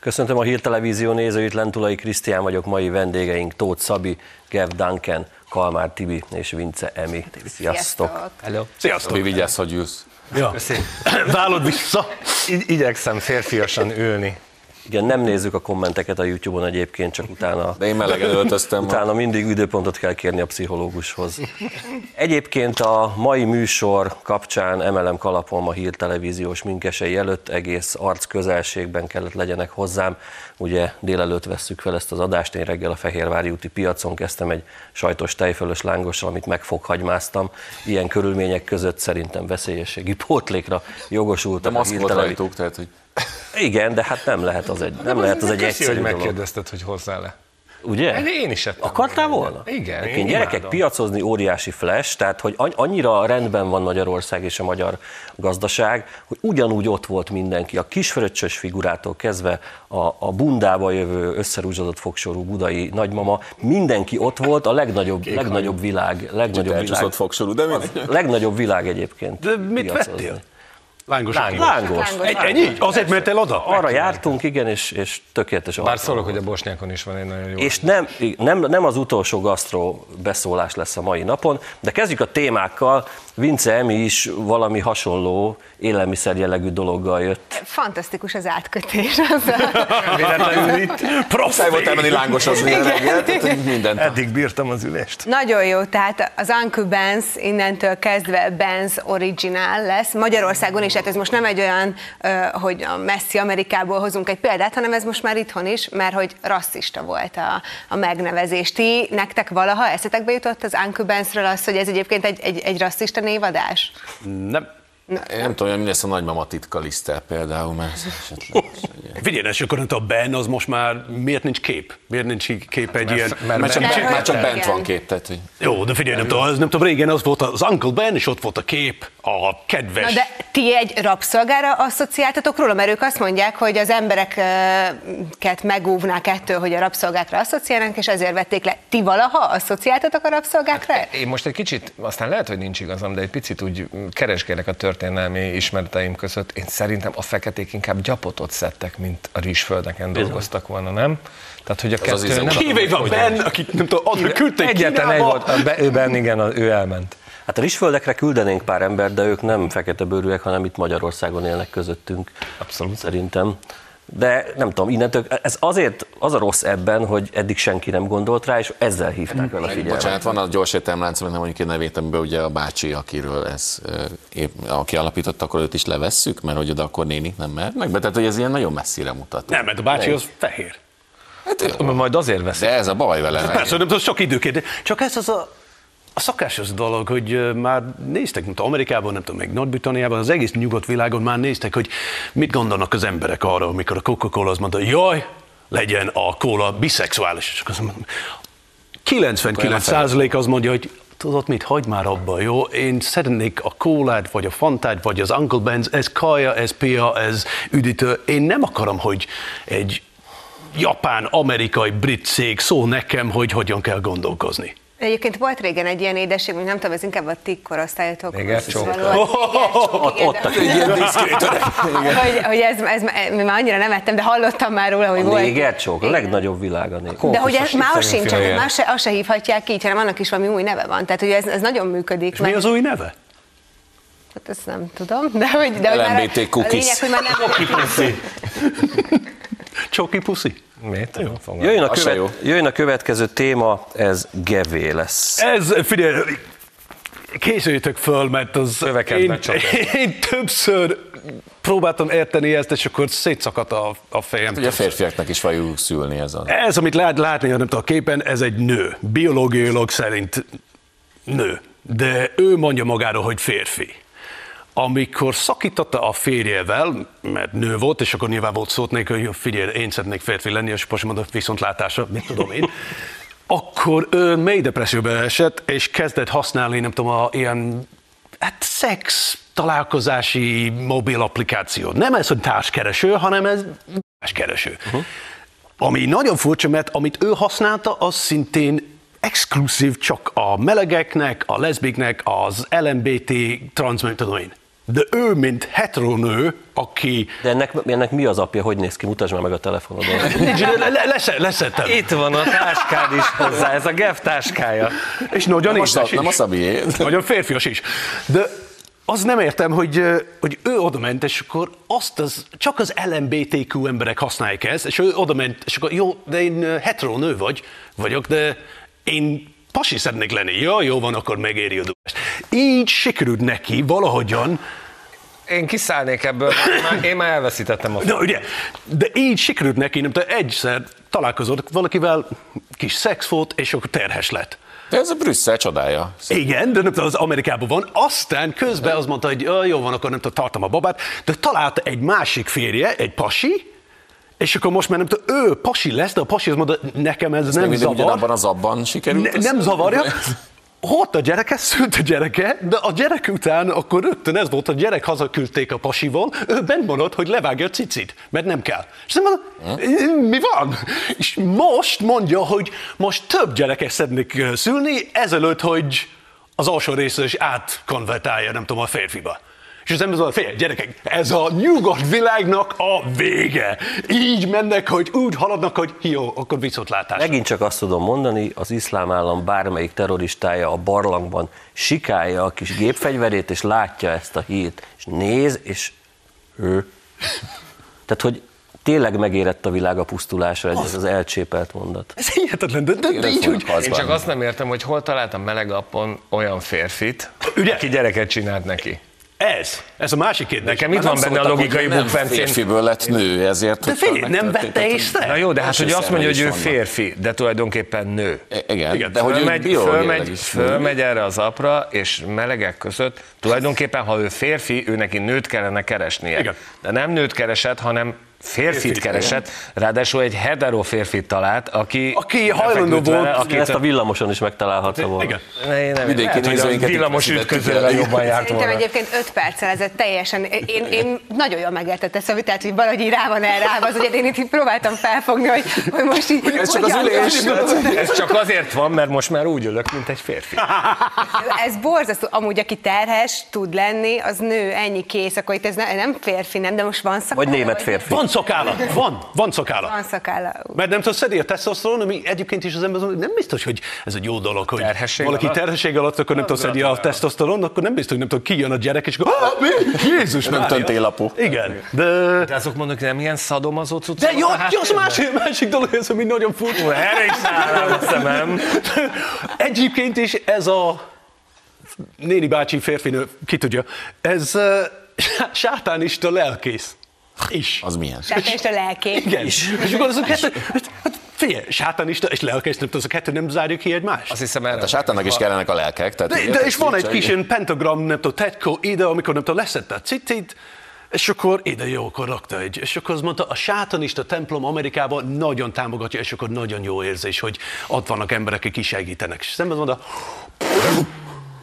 Köszöntöm a Hírtelevízió nézőit, Lentulai Krisztián vagyok, mai vendégeink Tóth Szabi, Gev Duncan, Kalmár Tibi és Vince Emi. Sziasztok! Hello. Sziasztok! Mi vigyázz, hogy jössz. Ja. Válod vissza. I- igyekszem férfiasan ülni. Igen, nem nézzük a kommenteket a YouTube-on egyébként, csak utána, De én melegen öltöztem utána mindig időpontot kell kérni a pszichológushoz. Egyébként a mai műsor kapcsán emelem kalapom a hírtelevíziós minkesei előtt, egész arc közelségben kellett legyenek hozzám. Ugye délelőtt vesszük fel ezt az adást, én reggel a Fehérvári úti piacon kezdtem egy sajtos tejfölös lángossal, amit megfoghagymáztam. Ilyen körülmények között szerintem veszélyességi pótlékra jogosultak De a maszk volt rajtuk, tehát hogy Igen, de hát nem lehet az egy, nem lehet az egy Köszi, egyszerű hogy dolog. megkérdezted, hogy hozzá le. Ugye? Én is ettem. Akartál volna? Igen, Én gyerekek, imádom. piacozni óriási flash, tehát hogy an- annyira rendben van Magyarország és a magyar gazdaság, hogy ugyanúgy ott volt mindenki, a kisfröccsös figurától kezdve a, a bundába jövő összerúzsodott fogsorú budai nagymama, mindenki ott volt, a legnagyobb, legnagyobb világ, legnagyobb világ, fogsorú, de mindegy. legnagyobb világ egyébként. De mit piacozni. vettél? Lángos. Lángos. Lángos. Egy, ennyi? Azért mentél oda? Arra jártunk, igen, és, és tökéletes Bár szólok, hogy a bosnyákon is van egy nagyon jó. És nem, nem, nem az utolsó gasztró beszólás lesz a mai napon, de kezdjük a témákkal. Vince Emi is valami hasonló élelmiszer jellegű dologgal jött. Fantasztikus az átkötés. Az Véletlenül itt. Muszáj volt elmenni lángosozni a reggel, hogy mindent. Eddig bírtam az ülést. Nagyon jó, tehát az Uncle Benz innentől kezdve Benz Original lesz. Magyarországon is, hát ez most nem egy olyan, hogy a messzi Amerikából hozunk egy példát, hanem ez most már itthon is, mert hogy rasszista volt a, a megnevezés. Ti, nektek valaha eszetekbe jutott az Uncle Benzről az, hogy ez egyébként egy, egy, egy rasszista névadás? Nem. Én nem tudom, hogy mi lesz a nagymama titka liszttel például, mert esetleg... Figyelj, és akkor a Ben az most már miért nincs kép? Miért nincs kép egy ilyen... mert- csak, csak bent van kép, tehát hogy... Jó, de figyelj, nem tudom, az, nem tudom, régen az volt az Uncle Ben, és ott volt a kép, a kedves... Na de ti egy rabszolgára asszociáltatok róla, mert ők azt mondják, hogy az embereket megóvnák ettől, hogy a rabszolgákra asszociálnak, és ezért vették le. Ti valaha asszociáltatok a rabszolgákra? Én most egy kicsit, aztán lehet, hogy nincs igazam, de egy picit úgy keresgélek a történelmi ismereteim között. Én szerintem a feketék inkább gyapotot szedtek, mint a rizsföldeken dolgoztak volna, nem? Tehát, hogy a az kettő izé- nem Hívé van Ben, akit nem tudom, oda küldték Egyetlen egy volt, a ő Ben, igen, a- ő elment. Hát a rizsföldekre küldenénk pár embert, de ők nem fekete bőrűek, hanem itt Magyarországon élnek közöttünk. Abszolút. Szerintem. De nem tudom, innentől, ez azért az a rossz ebben, hogy eddig senki nem gondolt rá, és ezzel hívták el a figyelmet. Bocsánat, van a gyors értelmlánc, nem mondjuk egy nevét, amiben ugye a bácsi, akiről ez, ö, épp, aki alapította, akkor őt is levesszük, mert hogy oda akkor nénik nem mehetnek be, tehát hogy ez ilyen nagyon messzire mutat. Nem, mert a bácsi az fehér. Hát, jó, Majd azért veszik. de ez a baj vele. Persze, nem tudom, sok időként. Csak ez az a, a szokásos dolog, hogy már néztek, mint Amerikában, nem tudom, meg Nagy-Britanniában, az egész nyugodt világon már néztek, hogy mit gondolnak az emberek arra, amikor a Coca-Cola azt mondta, jaj, legyen a kóla biszexuális. És akkor azt mondom, 99 százalék az mondja, hogy tudod mit, hagyd már abba, jó? Én szeretnék a kólát, vagy a fantát, vagy az Uncle Benz, ez kaja, ez pia, ez üdítő. Én nem akarom, hogy egy japán, amerikai, brit cég szól nekem, hogy hogyan kell gondolkozni. Egyébként volt régen egy ilyen édesség, nem tudom, ez inkább a ti korosztályotok. Négercsók. Ott a Ilyen hogy, hogy ez, ez, mi már annyira nem ettem, de hallottam már róla, hogy A volt. négercsók, a legnagyobb világ a. De hogy ez már fél. már se, azt se hívhatják így, hanem annak is valami új neve van. Tehát, hogy ez, ez nagyon működik. És mi az új neve? Hát ezt nem tudom, de hogy, de hogy már a, a lényeg, hogy már nem... Csoki puszi? Miért? Jó. Jöjjön a, Az követ, jöjjön a következő téma, ez gevé lesz. Ez, figyelj, készüljétek föl, mert az... Én, én többször próbáltam érteni ezt, és akkor szétszakadt a, a fejem. Ugye a férfiaknak is fogjuk szülni ez a... Ez, amit lehet látni, nem tudom, a képen, ez egy nő. Biológiailag szerint nő. De ő mondja magáról, hogy férfi. Amikor szakította a férjével, mert nő volt, és akkor nyilván volt szót neki, hogy figyelj, én szeretnék férfi lenni, és Pasi mondott viszontlátásra, mit tudom én, akkor ő mély depresszióba esett, és kezdett használni, nem tudom, a, ilyen hát szex találkozási mobil applikáció. Nem ez, hogy társkereső, hanem ez társkereső. Uh-huh. ami nagyon furcsa, mert amit ő használta, az szintén exkluzív csak a melegeknek, a leszbiknek, az LMBT trans, nem tudom én. De ő, mint heteronő, aki... De ennek, ennek mi az apja, hogy néz ki? Mutasd már meg a telefonodon. Leszettem. Itt van a táskád is hozzá, ez a GEF táskája. És nagyon Nem a, nem a is. Szabié. Nagyon férfias is. De az nem értem, hogy, hogy ő oda ment, és akkor azt az, csak az LMBTQ emberek használják ezt, és ő oda ment, és akkor jó, de én ö, hetero nő vagy, vagyok, de én pasi szeretnék lenni. Ja, jó van, akkor megéri a dugást. Így sikerült neki valahogyan, Én kiszállnék ebből, már, én már elveszítettem a de ugye, de így sikerült neki, nem tudom, egyszer találkozott valakivel, kis szex volt, és akkor terhes lett. De ez a Brüsszel csodája. Igen, de nem tudom, az Amerikában van. Aztán közben azt mondta, hogy "Ö, jó van, akkor nem tudom, tartom a babát, de találta egy másik férje, egy pasi, és akkor most már nem tudom, ő pasi lesz, de a pasi azt mondta, nekem ez nem Nem zavar. ugyanabban az abban sikerült. Ne, nem zavarja. Ott a gyereke, szült a gyereke, de a gyerek után akkor rögtön ez volt, a gyerek hazaküldték a pasival, ő bent maradt, hogy levágja a cicit, mert nem kell. És nem mondom, mi van? És most mondja, hogy most több gyereket szeretnék ö, szülni, ezelőtt, hogy az alsó része is átkonvertálja, nem tudom, a férfiba. És az ember mondja, fél, gyerekek, ez a nyugodt világnak a vége. Így mennek, hogy úgy haladnak, hogy jó, akkor viszontlátás. Megint csak azt tudom mondani, az iszlám állam bármelyik terroristája a barlangban sikálja a kis gépfegyverét, és látja ezt a hírt, és néz, és ő. Tehát, hogy tényleg megérett a világ a pusztulásra, ez az elcsépelt mondat. Ez hihetetlen, de, de, de így, hogy Én csak azt nem értem, hogy hol találtam meleg appon olyan férfit, Ugye? aki gyereket csinált neki. Ez, ez a másik kérdés. Nekem itt Nem van benne a logikai nem bukfencén. Férfiből lett nő, ezért... De figyelj, nem vette észre? Na jó, de hát hogy azt mondja, hogy ő férfi, de tulajdonképpen nő. I- Igen, Igen, de hogy ő fölmegy, fölmegy erre az apra, és melegek között tulajdonképpen, ha ő férfi, ő neki nőt kellene keresnie. Igen. De nem nőt keresett, hanem férfit Férfit, keresett, ráadásul egy hetero férfit talált, aki, Aki hajlandó vele, volt- aki Ezt a villamoson is megtalálhatta volna. Igen. Ne, én nem, Vidéki a nézőinket villamos el. jobban járt Szerintem volna. egyébként 5 perccel ez egy teljesen, én, én nagyon jól megértette Szabi, tehát hogy valahogy így rá van erre az, hogy én itt így próbáltam felfogni, hogy, hogy most így... Ez csak az ülés. Ez csak azért van, mert most már úgy ülök, mint egy férfi. Ez borzasztó. Amúgy, aki terhes tud lenni, az nő, ennyi kész, akkor itt ez ne, nem férfi, nem, de most van szakálla? Vagy német férfi. Van szakála, van, van szakála. Van szakálla. Mert nem tudsz szedni a tesztoszteron, ami egyébként is az ember mondja, nem biztos, hogy ez egy jó dolog, hogy Terhesség valaki alatt? terhesség alatt, akkor nem tudsz szedni a tesztoszteron, akkor nem biztos, hogy nem tud kijön a gyerek, és akkor "Ah, mi? Jézus Nem Mária." töntélapu. Igen, de... De azok mondok, nem ilyen szadomazó cuccok? De jó, jó, az másik, másik dolog, ez ami nagyon furcsa. Erre is a szemem. Egyébként is ez a néni bácsi férfinő, ki tudja, ez uh, sátánista lelkész. Is. Az milyen? És a lelkét. Igen. És akkor az a kettő, hát, hát figyelj, sátánista és lelkész, nem tudom, az a kettő nem zárjuk ki egymást. Azt hiszem, erre A sátánnak is kellenek a lelkek. Tehát De, de és van egy kis ilyen pentagram, nem tudom, tetkó ide, amikor nem tudom, leszette a citit, és akkor ide jó, akkor rakta egy. És akkor azt mondta, a sátanista templom Amerikában nagyon támogatja, és akkor nagyon jó érzés, hogy ott vannak emberek, akik segítenek. És szemben mondta,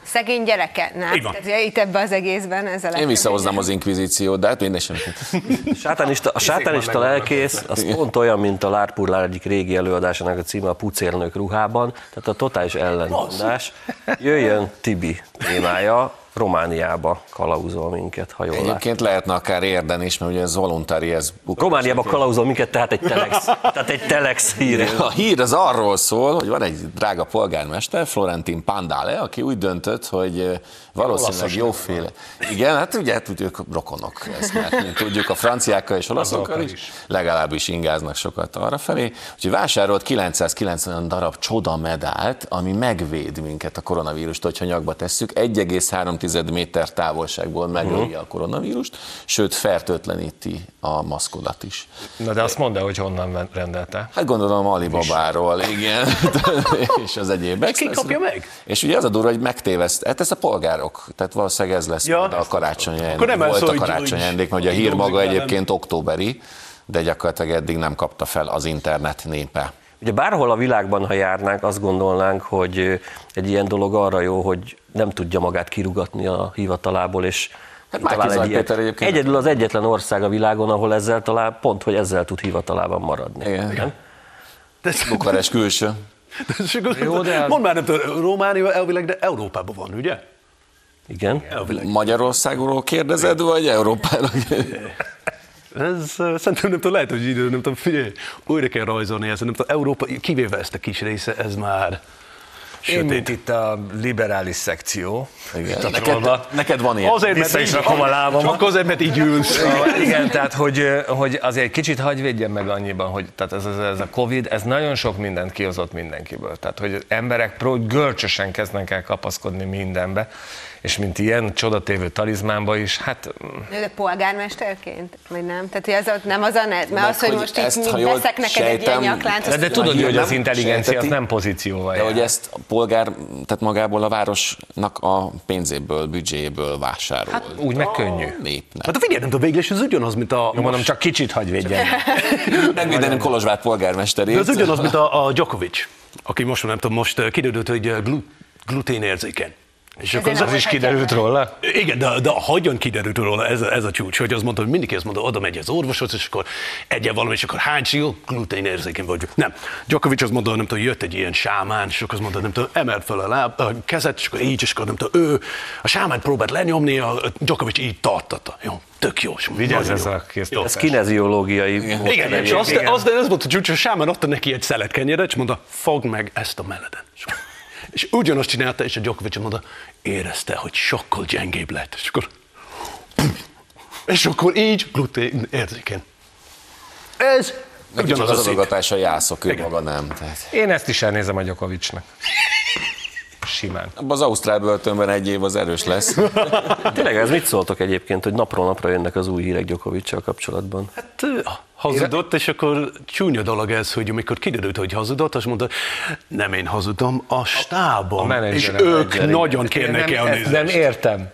Szegény gyereke, nem? Így van. Tehát itt ebbe az egészben ez a Én visszahoznám az inkvizíciót, de hát minden sem. Sátánista, a sátánista lelkész, az pont olyan, mint a Lárpurlár egyik régi előadásának a címe a pucérnök ruhában, tehát a totális ellentmondás. Jöjjön Tibi témája, Romániába kalauzol minket, ha jól látom. Egyébként lehetne akár érden is, mert ugye ez voluntári, ez Romániába kalauzol minket, tehát egy telex, tehát egy telex hír. A hír az arról szól, hogy van egy drága polgármester, Florentin Pandale, aki úgy döntött, hogy valószínűleg jóféle. Igen, hát ugye hát, úgy ők rokonok, ezt mint tudjuk a franciákkal és olaszokkal is, legalábbis ingáznak sokat arra felé. Úgyhogy vásárolt 990 darab csoda medált, ami megvéd minket a koronavírustól, hogyha nyakba tesszük. 1,3 méter távolságból megöli a koronavírust, sőt fertőtleníti a maszkodat is. Na de azt mondd el, hogy honnan rendelte. Hát gondolom Alibabáról, igen, és az egyébek. ki kapja meg? És ugye az a durva, hogy megtéveszt, hát ez a polgárok, tehát valószínűleg ez lesz Ja. a karácsony Akkor ajándék. nem ez, Volt a hogy- karácsony hogy ajándék, mert ugye a hír maga egyébként októberi, de gyakorlatilag eddig nem kapta fel az internet népe. Ugye bárhol a világban, ha járnánk, azt gondolnánk, hogy egy ilyen dolog arra jó, hogy nem tudja magát kirugatni a hivatalából, és Hát Márki egy ilyet. Péter egyébként- Egyedül az egyetlen ország a világon, ahol ezzel talál, pont, hogy ezzel tud hivatalában maradni. Igen. Nem? Bukarest külső. Jó, de az- Mondd már, nem tudom, Románia elvileg, de Európában van, ugye? Igen. Elvileg. Magyarországról kérdezed, vagy Európáról? Ez szerintem nem tudom, lehet, hogy idő, nem tudom, figyelj, újra kell rajzolni ezt, nem tudom, Európa, kivéve ezt a kis része, ez már Én, mint sötét. itt a liberális szekció. Igen. Neked, neked van ilyen. Azért, Vissza is rakom a lábamat. Csak azért, mert így ülsz. Igen, tehát hogy, hogy azért egy kicsit hagyj védjem meg annyiban, hogy tehát ez, ez, ez a Covid, ez nagyon sok mindent kihozott mindenkiből. Tehát, hogy emberek pró, görcsösen kezdnek el kapaszkodni mindenbe, és mint ilyen csodatévő talizmánba is, hát De polgármesterként? Vagy nem? Tehát hogy az ott nem az a net, mert Meg, az, hogy hogy most ezt, itt veszek neked egy ilyen sejtem, nyaklánt, de, azt de tudod, hogy az intelligencia az sejteti. nem pozícióval De jár. hogy ezt a polgár, tehát magából a városnak a pénzéből, büdzséjéből vásárol. Hát, Úgy meg könnyű. népnek. Hát figyelj, nem tudom, végül is ez ugyanaz, mint a... Jó, mondom, csak kicsit hagyj védjen. Megvédeném Kolozsvár polgármesterét. De ez ugyanaz, mint a, a Djokovic, aki most, nem tudom, most uh, kiderült, hogy uh, glu, gluténérzékeny. És akkor az, Az is kiderült róla? igen, de, de hogyan kiderült róla ez, a- ez a csúcs, hogy az mondta, hogy mindig ezt mondta, oda megy az orvoshoz, és akkor egyen valami, és akkor hány jó, gluténérzékeny vagy. Nem. Djokovic az mondta, nem tudom, jött egy ilyen sámán, és akkor az mondta, nem tudom, emelt fel a, láb, a kezet, és akkor így, és akkor nem tudom, ő, a sámán próbált lenyomni, a Djokovic így tartotta. Jó, tök jó. Vigyázz ez jó. a kéztartás. Ez kineziológiai. Igen, és azt, Igen. azt, az volt a csúcs, hogy a sámán adta neki egy szelet kenyeret, és mondta, fogd meg ezt a meleden. És- ugyanazt csinálta, és a Djokovic mondta, érezte, hogy sokkal gyengébb lett. És akkor, és akkor így glutén érzékeny. Ez Neki ugyanaz az a szint. adogatása jászok, ő maga nem. Tehát. Én ezt is elnézem a Gyokovicsnak. Simán. Az Ausztrál börtönben egy év az erős lesz. Tényleg ez mit szóltok egyébként, hogy napról napra jönnek az új hírek Gyokovicsal kapcsolatban? Hát, hazudott, és akkor csúnya dolog ez, hogy amikor kiderült, hogy hazudott, azt mondta, nem én hazudom, a stábom. A és ők nagyon kérnek ezt elnézést. nem értem.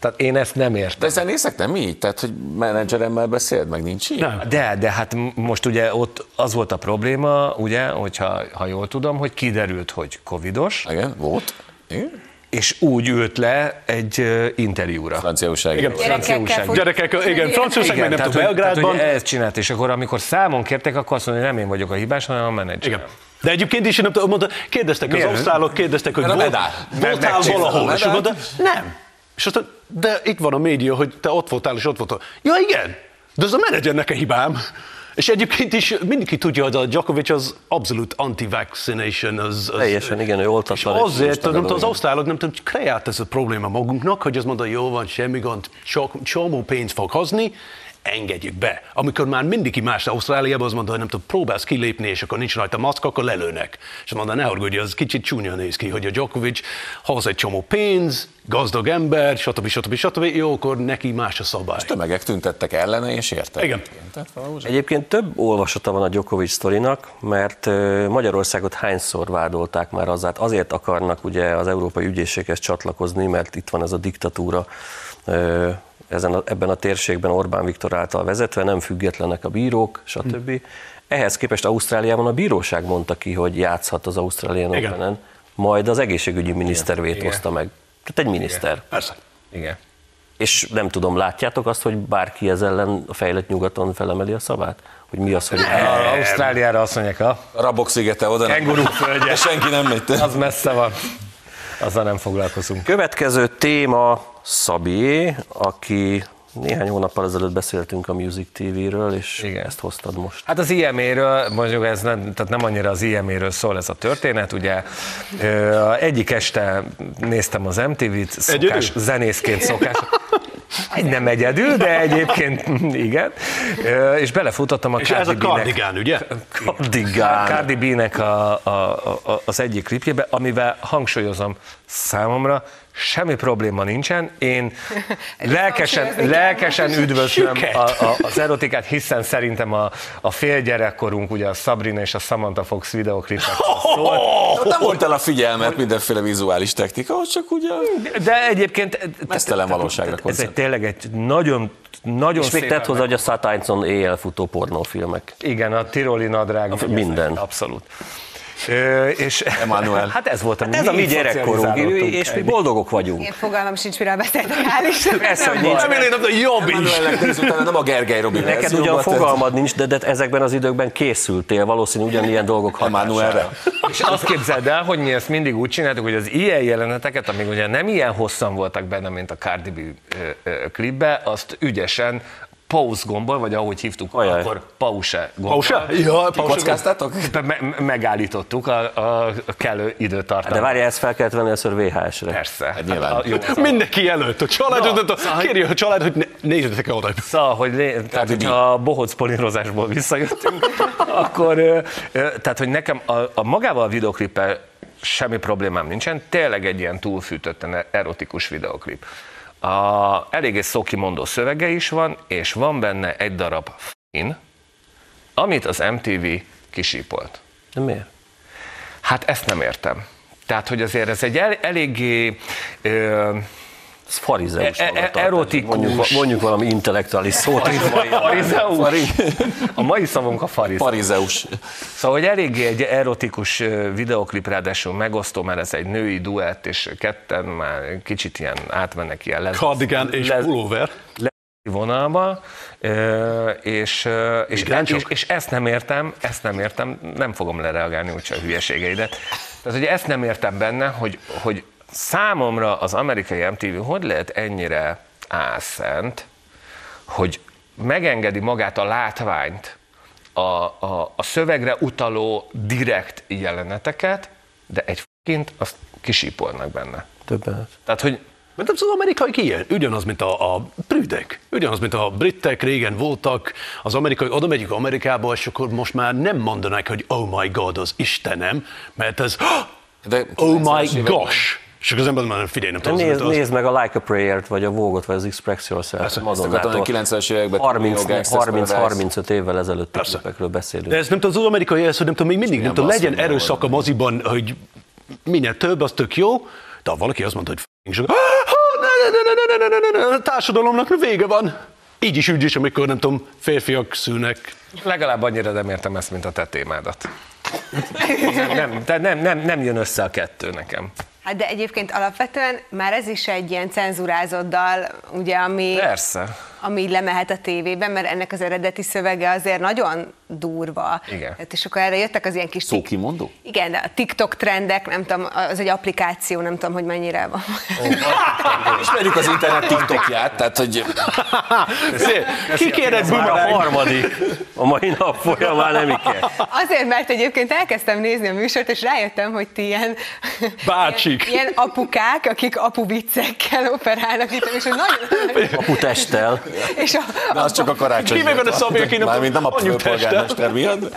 Tehát én ezt nem értem. De zenészek nem így? Tehát, hogy menedzseremmel beszélt, meg nincs így? Nem. De, de hát most ugye ott az volt a probléma, ugye, hogyha ha jól tudom, hogy kiderült, hogy covidos, Igen, volt. Igen? És úgy ült le egy interjúra. Francia újság. Igen. Gyerekekkel újság. fog- Gyerekek, igen, Franciaország meg nem tudom, Belgrádban. ezt csinált, és akkor amikor számon kértek, akkor azt mondja, hogy nem én vagyok a hibás, hanem a menedzser. Igen. De egyébként is, nem tudom, mondta, kérdeztek Miért? az ausztrálok, kérdeztek, hogy volt, voltál valahol, és mondta, nem. És aztán, de itt van a média, hogy te ott voltál, és ott voltál. Ja, igen, de az a menedzsernek a hibám. És egyébként is mindenki tudja, hogy a Djokovic az abszolút anti-vaccination. Az, az, Teljesen, igen, ő és oltatlan. azért, most nem tudom, az ausztrálok nem tudom, kreált ez a probléma magunknak, hogy azt mondta, jó van, semmi gond, sok, csomó pénzt fog hozni, engedjük be. Amikor már mindenki más Ausztráliában az mondta, hogy nem tudom, próbálsz kilépni, és akkor nincs rajta maszk, akkor lelőnek. És mondta, ne haragudj, az kicsit csúnya néz ki, hogy a Djokovic hoz egy csomó pénz, gazdag ember, stb. stb. stb. Jó, akkor neki más a szabály. Tömegek tüntettek ellene, és érte. Igen. Egyébként több olvasata van a Djokovic sztorinak, mert Magyarországot hányszor vádolták már azzal, azért akarnak ugye az Európai Ügyészséghez csatlakozni, mert itt van ez a diktatúra ezen a, ebben a térségben Orbán Viktor által vezetve, nem függetlenek a bírók, stb. Ehhez képest Ausztráliában a bíróság mondta ki, hogy játszhat az Australian Igen. Openen, majd az egészségügyi miniszter vétózta meg. Tehát egy miniszter. Persze. Igen. És nem tudom, látjátok azt, hogy bárki ez ellen a fejlett nyugaton felemeli a szavát? Hogy mi az, hogy... A Ausztráliára azt mondják, a rabok szigete oda nem. Kenguru földje. Senki nem megy. az messze van. Azzal nem foglalkozunk. Következő téma Szabié, aki néhány hónappal ezelőtt beszéltünk a Music TV-ről, és Igen. ezt hoztad most. Hát az IME-ről, mondjuk ez nem, tehát nem annyira az IME-ről szól ez a történet, ugye egyik este néztem az MTV-t, szokás, Egyedül? zenészként szokás. Egy nem egyedül, de egyébként igen. És belefutottam a És ez a Cardi kardigán, ugye? Cardigán. Cardi B-nek a, a, a, az egyik klipjébe, amivel hangsúlyozom számomra, semmi probléma nincsen. Én lelkesen, lelkesen üdvözlöm a, a, az erotikát, hiszen szerintem a, a félgyerekkorunk, ugye a Sabrina és a Samantha Fox videoklipek szól. Nem volt el a figyelmet mindenféle vizuális technika, csak ugye... De egyébként Mesztelen valóságra ez egy tényleg egy nagyon, nagyon És még tett hozzá, hogy a Satáncon éjjel futó pornófilmek. Igen, a tiroli nadrág. minden. Abszolút. Ö, és Emmanuel. Hát ez volt a Ez a mi így gyerekkorunk, szocializálódtunk. és mi boldogok vagyunk. Én fogalmam sincs, miről beszéltek, hál' Istennek. Hogy Nem nincs. Remélem, hogy jobb is. Nem a Gergely Robi Neked ugyan fogalmad nincs, de, de ezekben az időkben készültél valószínű ugyanilyen dolgok Emmanuelre. hatására. És azt képzeld el, hogy mi ezt mindig úgy csináltuk, hogy az ilyen jeleneteket, amik ugye nem ilyen hosszan voltak benne, mint a Cardi B klipbe, azt ügyesen pause gombbal, vagy ahogy hívtuk Ajaj. akkor pause gombbal. Pausa? Ja, pausa. Kockáztátok? Me- megállítottuk a, a kellő időtartamot. De várj, ezt fel kellett venni először VHS-re. Persze. Hát nyilván. a, jó, Mindenki előtt, a család, no, szóval- kérje a család, hogy ne, nézzetek oda. Szóval, hogy lé, tehát, hogyha a bohóc polírozásból visszajöttünk, akkor, tehát, hogy nekem a, a magával a videoklippel semmi problémám nincsen, tényleg egy ilyen túlfűtötten erotikus videoklip. A, eléggé szókimondó szövege is van, és van benne egy darab f***in, amit az MTV kisípolt. De miért? Hát ezt nem értem. Tehát, hogy azért ez egy el, eléggé ö, Ez farizeus E- e- magatartás. erotikus. Mondjuk, mondjuk valami intellektuális szót farizeus. A mai szavunk a farizeus. Farizeus. Szóval, hogy eléggé egy erotikus videoklip, ráadásul megosztó, mert ez egy női duett, és ketten már kicsit ilyen átmennek ilyen lesz, Cardigan és lesz- pulóver. vonalba, ö, és, és, és, és ezt nem értem, ezt nem értem, nem fogom lereagálni úgyse a hülyeségeidet. Tehát, hogy ezt nem értem benne, hogy, hogy számomra az amerikai MTV hogy lehet ennyire álszent, hogy megengedi magát a látványt, a, a, a szövegre utaló direkt jeleneteket, de egy kint azt kisípolnak benne. Többenet. Tehát, hogy Mert az amerikai ilyen, ugyanaz, mint a, a prüdek, ugyanaz, mint a britek régen voltak, az amerikai, oda megyünk Amerikába, és akkor most már nem mondanák, hogy oh my god, az Istenem, mert ez De oh 90-es my években- gosh. És akkor az ember már nem figyelj, nem tudom. Nézd, nézd meg a Like a Prayer-t, vagy a Vogot, vagy az Express Yourself. Madonnától. 90-es években 30-35 évvel ezelőtti képekről beszélünk. De ez nem tudom, az amerikai ez, hogy nem tudom, még mindig nem, tudom, legyen erőszak a moziban, hogy minél több, az tök jó, de ha valaki azt mondta, hogy f***ing sok, a társadalomnak vége van. Így is, úgy is, amikor nem tudom, férfiak szülnek. Legalább annyira nem értem ezt, mint a te témádat. Nem, nem, nem, nem jön össze a kettő nekem. Hát de egyébként alapvetően már ez is egy ilyen cenzurázott dal, ugye, ami, Persze. Ami így lemehet a tévében, mert ennek az eredeti szövege azért nagyon durva. Igen. Hát és akkor erre jöttek az ilyen kis... tik- Szókimondó? Igen, de a TikTok trendek, nem tudom, az egy applikáció, nem tudom, hogy mennyire van. Ismerjük az internet TikTokját, tehát hogy Ki kéred Már a harmadik a mai nap folyamán nem kell. Azért, mert egyébként elkezdtem nézni a műsort, és rájöttem, hogy ti ilyen, Bácsik. ilyen, ilyen apukák, akik apu viccekkel operálnak itt, és hogy nagyon... Aputesttel. És a, de az csak a karácsony. Ki meg van a Szabi, Mármint nem a főpolgármester miatt.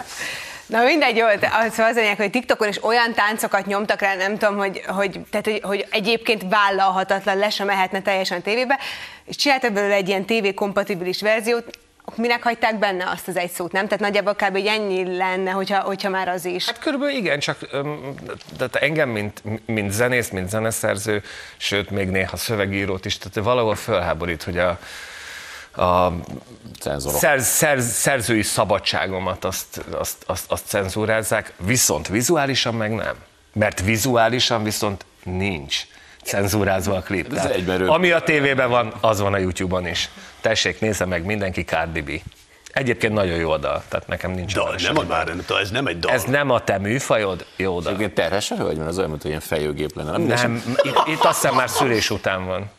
Na mindegy, jó, az, szóval az a lényeg, hogy TikTokon is olyan táncokat nyomtak rá, nem tudom, hogy, hogy, tehát, hogy, hogy egyébként vállalhatatlan, le sem mehetne teljesen a tévébe, és csináltak belőle egy ilyen TV-kompatibilis verziót, minek hagyták benne azt az egy szót, nem? Tehát nagyjából kb. egy ennyi lenne, hogyha, hogyha már az is. Hát körülbelül igen, csak öm, de te engem, mint, mint zenész, mint zeneszerző, sőt, még néha szövegírót is, tehát valahol fölháborít, hogy a, a Cenzorok. szerz, szerz, szerzői szabadságomat azt, azt, azt, azt cenzúrázzák, viszont vizuálisan meg nem. Mert vizuálisan viszont nincs cenzúrázva a klip. Ez Tehát ami a tévében van, az van a YouTube-on is. Tessék, nézze meg mindenki Cardi B. Egyébként nagyon jó dal, tehát nekem nincs Dal, nem a már, nem, ez nem egy dal. Ez nem a te műfajod? Jó dal. Egyébként terhes a hölgy, mert az olyan, mint hogy ilyen fejőgép lenne. Nem, Nem, itt, itt azt hiszem már szülés után van.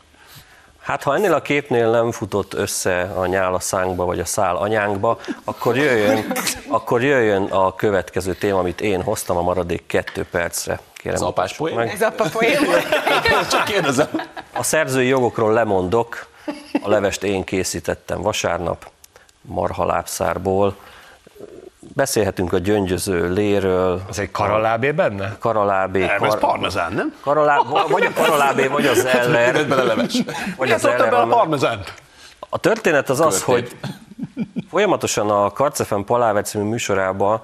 Hát ha ennél a képnél nem futott össze a nyál a szánkba, vagy a szál anyánkba, akkor jöjjön, akkor jöjjön a következő téma, amit én hoztam a maradék kettő percre. Kérem, Az apás poén? meg. Ez apa poén. Csak kérdezem. A szerzői jogokról lemondok, a levest én készítettem vasárnap, marhalábszárból. Beszélhetünk a gyöngyöző léről, Az egy karalábé benne? karalábé, Nem, ez parmezán, nem? karalá, vagy a karalábé, vagy az eller, Tedd bele leves. vagy az eller. be a parmezánt? A történet az az, hogy folyamatosan a Karcefen Paláver című műsorában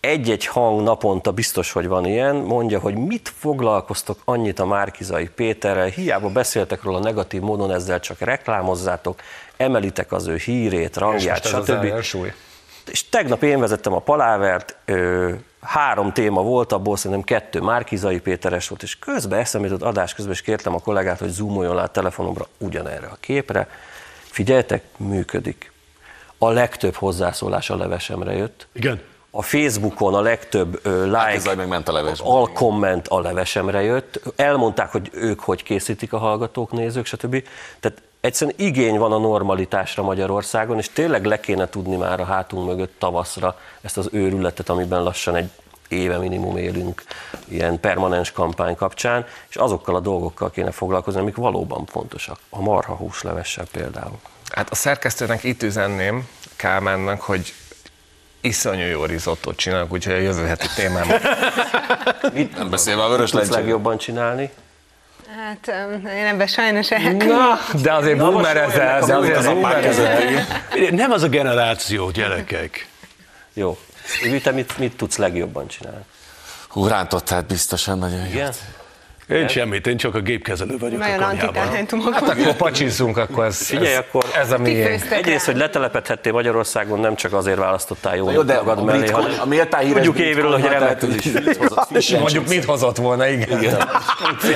egy-egy hang naponta biztos, hogy van ilyen, mondja, hogy mit foglalkoztok annyit a Márkizai Péterrel, hiába beszéltek róla negatív módon, ezzel csak reklámozzátok, emelitek az ő hírét, rangját, ez az stb. ellensúly? És tegnap én vezettem a Palávert, ö, három téma volt, abból szerintem kettő Márkizai Péteres volt, és közben eszembe jutott adás közben, és kértem a kollégát, hogy zoomoljon át telefonomra ugyanerre a képre. Figyeljetek, működik. A legtöbb hozzászólás a levesemre jött. Igen. A Facebookon a legtöbb ö, like, meg ment a leves. alkomment a levesemre jött. Elmondták, hogy ők hogy készítik a hallgatók, nézők, stb. Tehát egyszerűen igény van a normalitásra Magyarországon, és tényleg le kéne tudni már a hátunk mögött tavaszra ezt az őrületet, amiben lassan egy éve minimum élünk ilyen permanens kampány kapcsán, és azokkal a dolgokkal kéne foglalkozni, amik valóban fontosak. A marha húslevessel például. Hát a szerkesztőnek itt üzenném Kálmánnak, hogy iszonyú jó risottót csinálok, úgyhogy a jövő heti témám. Mit Nem beszélve a vörös legjobban csinálni? Hát én ebben sajnos el... Na, de azért boomerezel, de azért Az apák. Nem az a generáció, gyerekek. Jó. Ivi, te mit, mit tudsz legjobban csinálni? Hú, rántottál biztosan nagyon jó. Igen? Én semmit, én csak a gépkezelő vagyok Nagyon a konyhában. Hát akkor pacsizzunk, akkor ez, Figyelj, ez, akkor ez a miénk. Egyrészt, hogy letelepedhettél Magyarországon, nem csak azért választottál jó, Jó, de magad a, mellé, brit, hanem a méltán híres tudjuk évről, hogy konyha, tehát, remekül is. mit hozott? Fish and Mondjuk mit hozott volna, igen. Igen.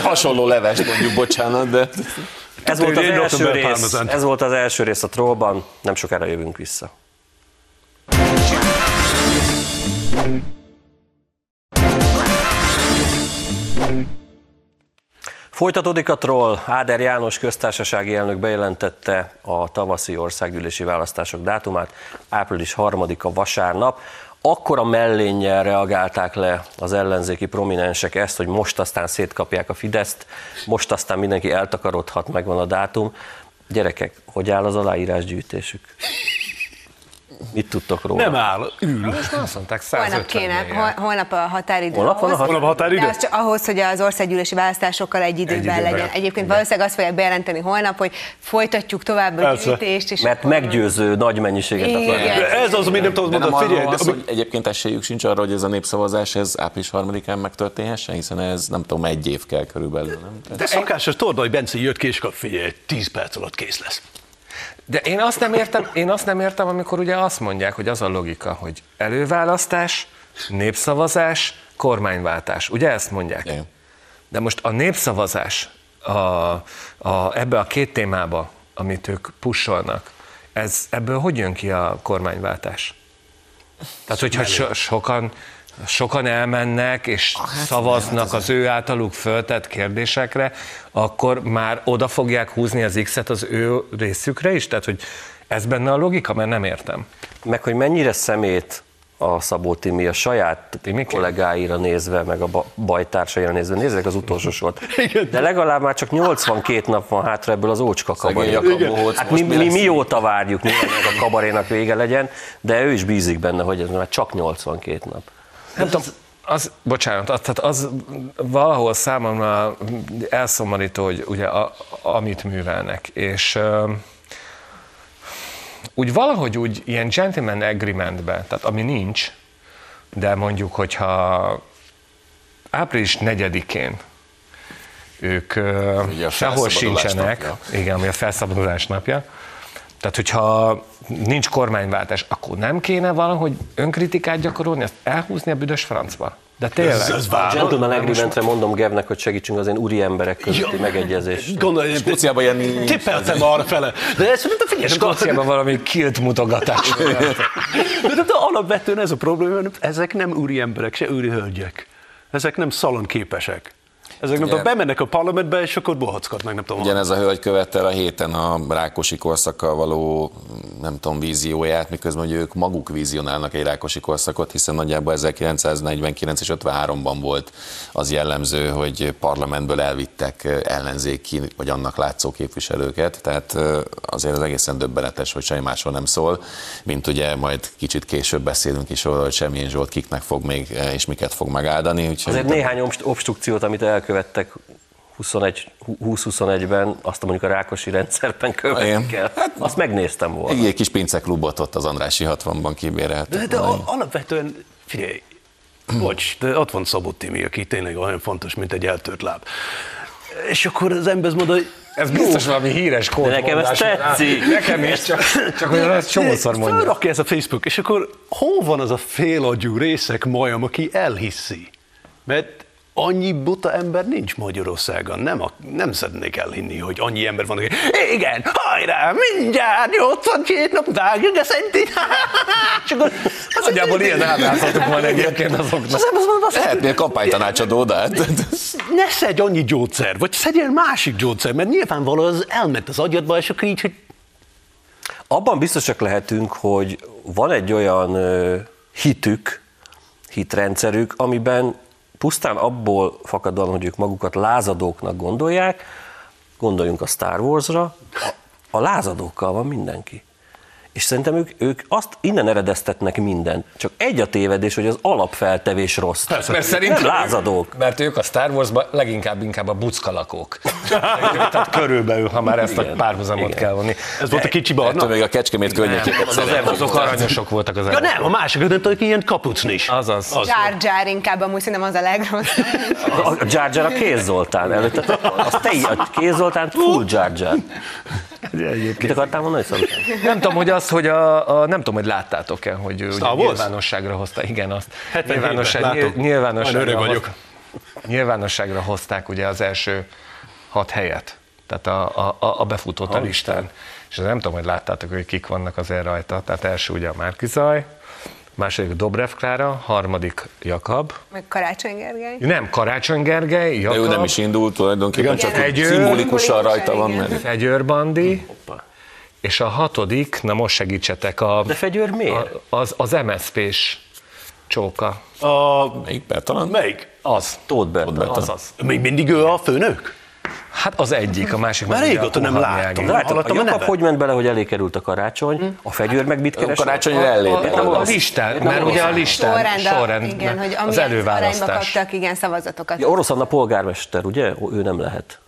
Hasonló leves, mondjuk, bocsánat, de Ez volt, az első rész, ez volt az első rész a Trollban, nem sokára jövünk vissza. Folytatódik a troll. Áder János köztársasági elnök bejelentette a tavaszi országgyűlési választások dátumát, április 3-a vasárnap. Akkor a mellénnyel reagálták le az ellenzéki prominensek ezt, hogy most aztán szétkapják a Fideszt, most aztán mindenki eltakarodhat, megvan a dátum. Gyerekek, hogy áll az aláírásgyűjtésük? Mit tudtok róla? Nem áll, ül. Azt mondták, Holnap 150 kéne, milliárd. hol- holnap a határidő. Holnap van a ahhoz. Holnap a határidő? De az csak ahhoz, hogy az országgyűlési választásokkal egy időben, időben. legyen. Egyébként valószínűleg azt fogják bejelenteni holnap, hogy folytatjuk tovább a gyűjtést. És Mert akkor- meggyőző nagy mennyiséget Igen. De ez az, amit nem tudod De mondani. Figyelj, de, szó, hogy egyébként esélyük sincs arra, hogy ez a népszavazás ez április 3-án megtörténhessen, hiszen ez nem tudom, egy év kell körülbelül, nem? De szokásos, hogy Bence jött ki, és akkor figyelj, 10 perc alatt kész lesz. De én azt nem értem, én azt nem értem, amikor ugye azt mondják, hogy az a logika, hogy előválasztás, népszavazás, kormányváltás. Ugye ezt mondják? Igen. De most a népszavazás a, a, ebbe a két témába, amit ők pusolnak, ez, ebből hogy jön ki a kormányváltás? Tehát, hogyha so, sokan, sokan elmennek és szavaznak az ő általuk föltett kérdésekre, akkor már oda fogják húzni az X-et az ő részükre is? Tehát, hogy ez benne a logika? Mert nem értem. Meg hogy mennyire szemét a Szabó Timi a saját Timike? kollégáira nézve, meg a ba- bajtársaira nézve, nézzek az utolsó sort. De legalább már csak 82 nap van hátra ebből az ócska kabarénak. Hát mi, mi mi mióta várjuk, meg a kabarénak vége legyen, de ő is bízik benne, hogy ez már csak 82 nap. Nem tudom, az, bocsánat, az, tehát az valahol számomra elszomorító, hogy ugye a, amit művelnek, és ö, úgy valahogy úgy ilyen gentleman agreementbe, tehát ami nincs, de mondjuk, hogyha április 4-én ők sehol sincsenek, napja. igen, ami a felszabadulás napja, tehát, hogyha nincs kormányváltás, akkor nem kéne valahogy önkritikát gyakorolni, ezt elhúzni a büdös francba? De tényleg. Ez, ez A gentleman agreementre mondom Gevnek, hogy segítsünk az én úri emberek közötti megegyezés. Gondolj, Skóciában ilyen nincs. tippeltem arra fele. De ezt mondta, figyelj, Skóciában valami kilt mutogatás. de, de, de alapvetően ez a probléma, hogy ezek nem úri emberek, se úri hölgyek. Ezek nem szalon képesek. Ezek nem tudom, bemennek a parlamentbe, és akkor bohackat nem tudom. Ugyanez a hölgy követte a héten a Rákosi korszakkal való, nem tudom, vízióját, miközben hogy ők maguk vízionálnak egy Rákosi korszakot, hiszen nagyjából 1949 és 53-ban volt az jellemző, hogy parlamentből elvittek ellenzéki, vagy annak látszó képviselőket, tehát azért az egészen döbbenetes, hogy semmi másról nem szól, mint ugye majd kicsit később beszélünk is róla, hogy semmilyen Zsolt kiknek fog még, és miket fog megáldani. Úgyhogy Azért néhány obst- obstrukciót, amit elkövettek 21, 20-21-ben, azt mondjuk a Rákosi rendszerben követik el. Azt megnéztem volna. egy, egy kis pinceklubot ott az Andrási 60-ban kibéreltek. De, de a- alapvetően, figyelj, bocs, de ott van Szabó Timi, aki tényleg olyan fontos, mint egy eltört láb. És akkor az ember mondja, hogy Ez biztos valami híres kód. De nekem ez tetszik. Nekem is, csak, csak hogy ezt csomószor mondja. Fölrakja ez a Facebook, és akkor hol van az a félagyú részek majom, aki elhiszi? Mert annyi buta ember nincs Magyarországon, nem, a, nem szeretnék elhinni, hogy annyi ember van, aki igen, hajrá, mindjárt 82 nap vágjuk a akkor az Nagyjából ilyen ábrázatok van egyébként azoknak. Az, az, az, az, Lehetnél kampánytanácsadó, de hát ne szedj annyi gyógyszer, vagy szedjél másik gyógyszer, mert nyilvánvaló az elment az agyadba, és akkor így, hogy Abban biztosak lehetünk, hogy van egy olyan hitük, hitrendszerük, amiben pusztán abból fakadóan, hogy ők magukat lázadóknak gondolják, gondoljunk a Star Warsra, a, lázadókkal van mindenki. És szerintem ők, ők azt innen eredeztetnek mindent. Csak egy a tévedés, hogy az alapfeltevés rossz. Persze. Mert szerintem Nem lázadók. Mert ők a Star Warsban leginkább inkább a buckalakók. Tehát körülbelül, ha már ezt a Igen. párhuzamot Igen. kell vonni. ez volt a kicsi barna. ettől még a kecskemét környékéket Az, szeretnék. azok aranyosok voltak az Ja nem, a másik, nem tudok, ilyen kapucnis. Azaz. Az. Jar Jar inkább amúgy szerintem az a legrosszabb. A, a Jar Jar a Kéz Zoltán előtte. Az te a Kéz Zoltán full Jar Jar. Mit akartál mondani? Nem tudom, hogy az, hogy a, a nem tudom, hogy láttátok-e, hogy Star Wars? nyilvánosságra hozta, igen, azt. 77-ben Nyilvánosság, nyilv- nyilvánosságra, Olyan öreg hoz- vagyok. nyilvánosságra hozták ugye az első hat helyet, tehát a, a, a befutott a listán. És nem tudom, hogy láttátok, hogy kik vannak azért rajta. Tehát első ugye a Márkizaj, második Dobrev Klára, harmadik Jakab, Meg Karácsony Gergely. nem Karácsony Gergely, De Jakab, ő nem is indult tulajdonképpen, csak Igen. úgy Egy szimbolikusan rajta van. Igen. Mert Fegyőr Bandi, és a hatodik, na most segítsetek, a, De Fegyőr miért? a, az, az MSZP-s csóka. A, melyik Bertalan? melyik? Az. Tóth Bertalan. Az az. Még mindig ő a főnök? Hát az egyik, a másik Már régóta a nem láttam. Látod, a a Jakab hogy ment bele, hogy elé került a karácsony, a Fegyőr meg mit keres? Karácsonyra A, ellépett. a listán, mert ugye a listán, Sorrend, a- sorrend, igen, hogy az előválasztás. kaptak, igen, szavazatokat. Ja, orosz Anna polgármester, ugye? Ő nem lehet.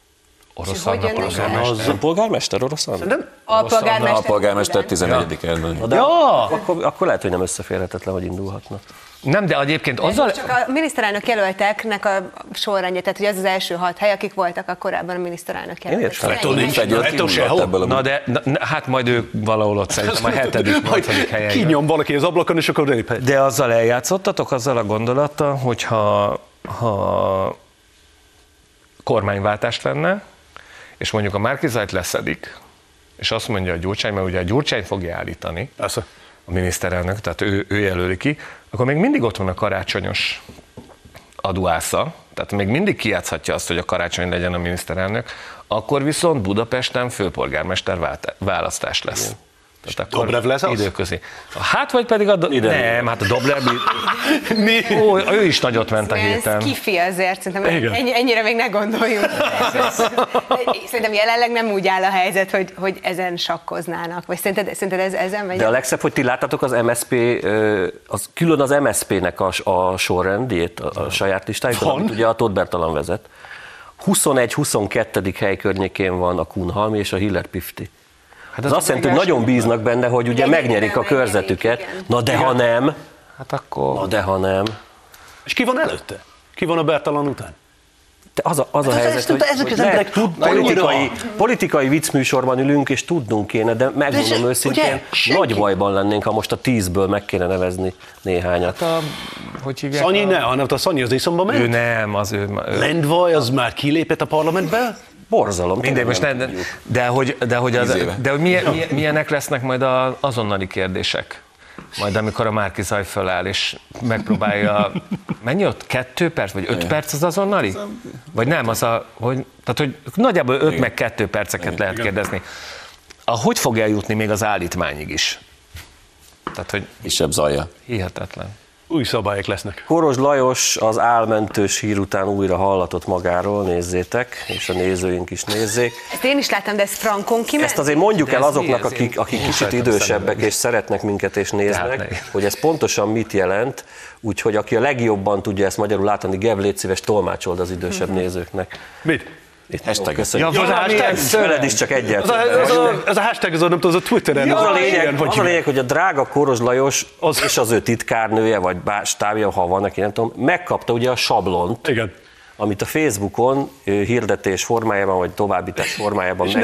Orosz hogy Anna jönnek polgármester. Az a polgármester, orosz Anna? Nem? A polgármester. A polgármester 11 erdőn. De Ja! akkor, akkor lehet, hogy nem összeférhetetlen, hogy indulhatna. Nem, de egyébként azzal... Csak a miniszterelnök jelölteknek a sorrendje, tehát hogy az az első hat hely, akik voltak a korábban a miniszterelnök jelöltek. értem. Ettől nincs, sehol. ebből a Na de, na, hát majd ő valahol ott szerintem a hetedik, nyolcadik helyen. Kinyom valaki az ablakon, és akkor léphet. De azzal eljátszottatok, azzal a gondolattal, hogy ha, ha kormányváltást lenne, és mondjuk a Márkizajt leszedik, és azt mondja a Gyurcsány, mert ugye a Gyurcsány fogja állítani, Persze. a miniszterelnök, tehát ő, ő jelöli ki, akkor még mindig ott van a karácsonyos aduásza, tehát még mindig kijátszhatja azt, hogy a karácsony legyen a miniszterelnök, akkor viszont Budapesten főpolgármester választás lesz. És Dobrev lesz az? Időközi. Hát vagy pedig a... Do- Ide. nem, hát a Dobrev... Mi? Ó, ő is nagyot ment a Ez héten. kifi azért, szerintem Igen. ennyi, ennyire még ne gondoljunk. Szerintem jelenleg nem úgy áll a helyzet, hogy, hogy ezen sakkoznának. Vagy szerinted, szerinted ez, ezen megy? De a legszebb, hogy ti láttátok az MSP, az, külön az MSP-nek a, a sorrendjét, a, a saját Van. amit ugye a Tóth Bertalan vezet. 21-22. hely környékén van a Kunhalmi és a Hiller Pifti. Hát ez azt jelenti, hogy nagyon bíznak benne, hogy ugye megnyerik a körzetüket. Na de ha nem, Hát akkor... na de ha nem. És ki van előtte? Ki van a Bertalan után? Te az a, az a Hát ez- helyzet, hogy, ezek hogy az emberek tud, politikai, politikai viccműsorban ülünk, és tudnunk kéne, de megmondom De őszintén, ugye, senki- nagy bajban lennénk, ha most a tízből meg kéne nevezni néhányat. A, hogy hívják? Szanyi a... ne, hanem a Szanyi az iszomba Ő ment. nem, az ő... ő Lendvaj az már kilépett a parlamentbe? Borzalom. Mindegy, most nem ne, de, hogy, de hogy, az, de hogy milyen, milyen, milyenek lesznek majd az azonnali kérdések? Majd amikor a Márki Zaj föláll, és megpróbálja, mennyi ott? Kettő perc, vagy öt perc az azonnali? Vagy nem, az a, hogy, tehát hogy nagyjából öt meg kettő perceket lehet kérdezni. A, hogy fog eljutni még az állítmányig is? Tehát, hogy Kisebb zaja. hihetetlen. Új szabályok lesznek. Koros Lajos az álmentős hír után újra hallatott magáról, nézzétek, és a nézőink is nézzék. Ezt én is láttam, de ez frankon kiment? Ezt azért mondjuk De el azoknak, akik, akik én kicsit idősebbek szemben. és szeretnek minket és néznek, ne. hogy ez pontosan mit jelent, úgyhogy aki a legjobban tudja ezt magyarul látni, Gev, légy szíves, tolmácsold az idősebb nézőknek. Mit? Itt Hashtag. Köszönjük. Ja, az a hashtag? szöveg is csak egyet. Az a, az a, az a hashtag, az a, nem tudom, az a Twitteren. Az a, lényeg, ilyen, az a lényeg, hogy a drága Koros Lajos Az- és az ő titkárnője, vagy bá- stábja, ha van neki, nem tudom, megkapta ugye a sablont, Igen. amit a Facebookon hirdetés formájában, vagy továbbítás formájában És nem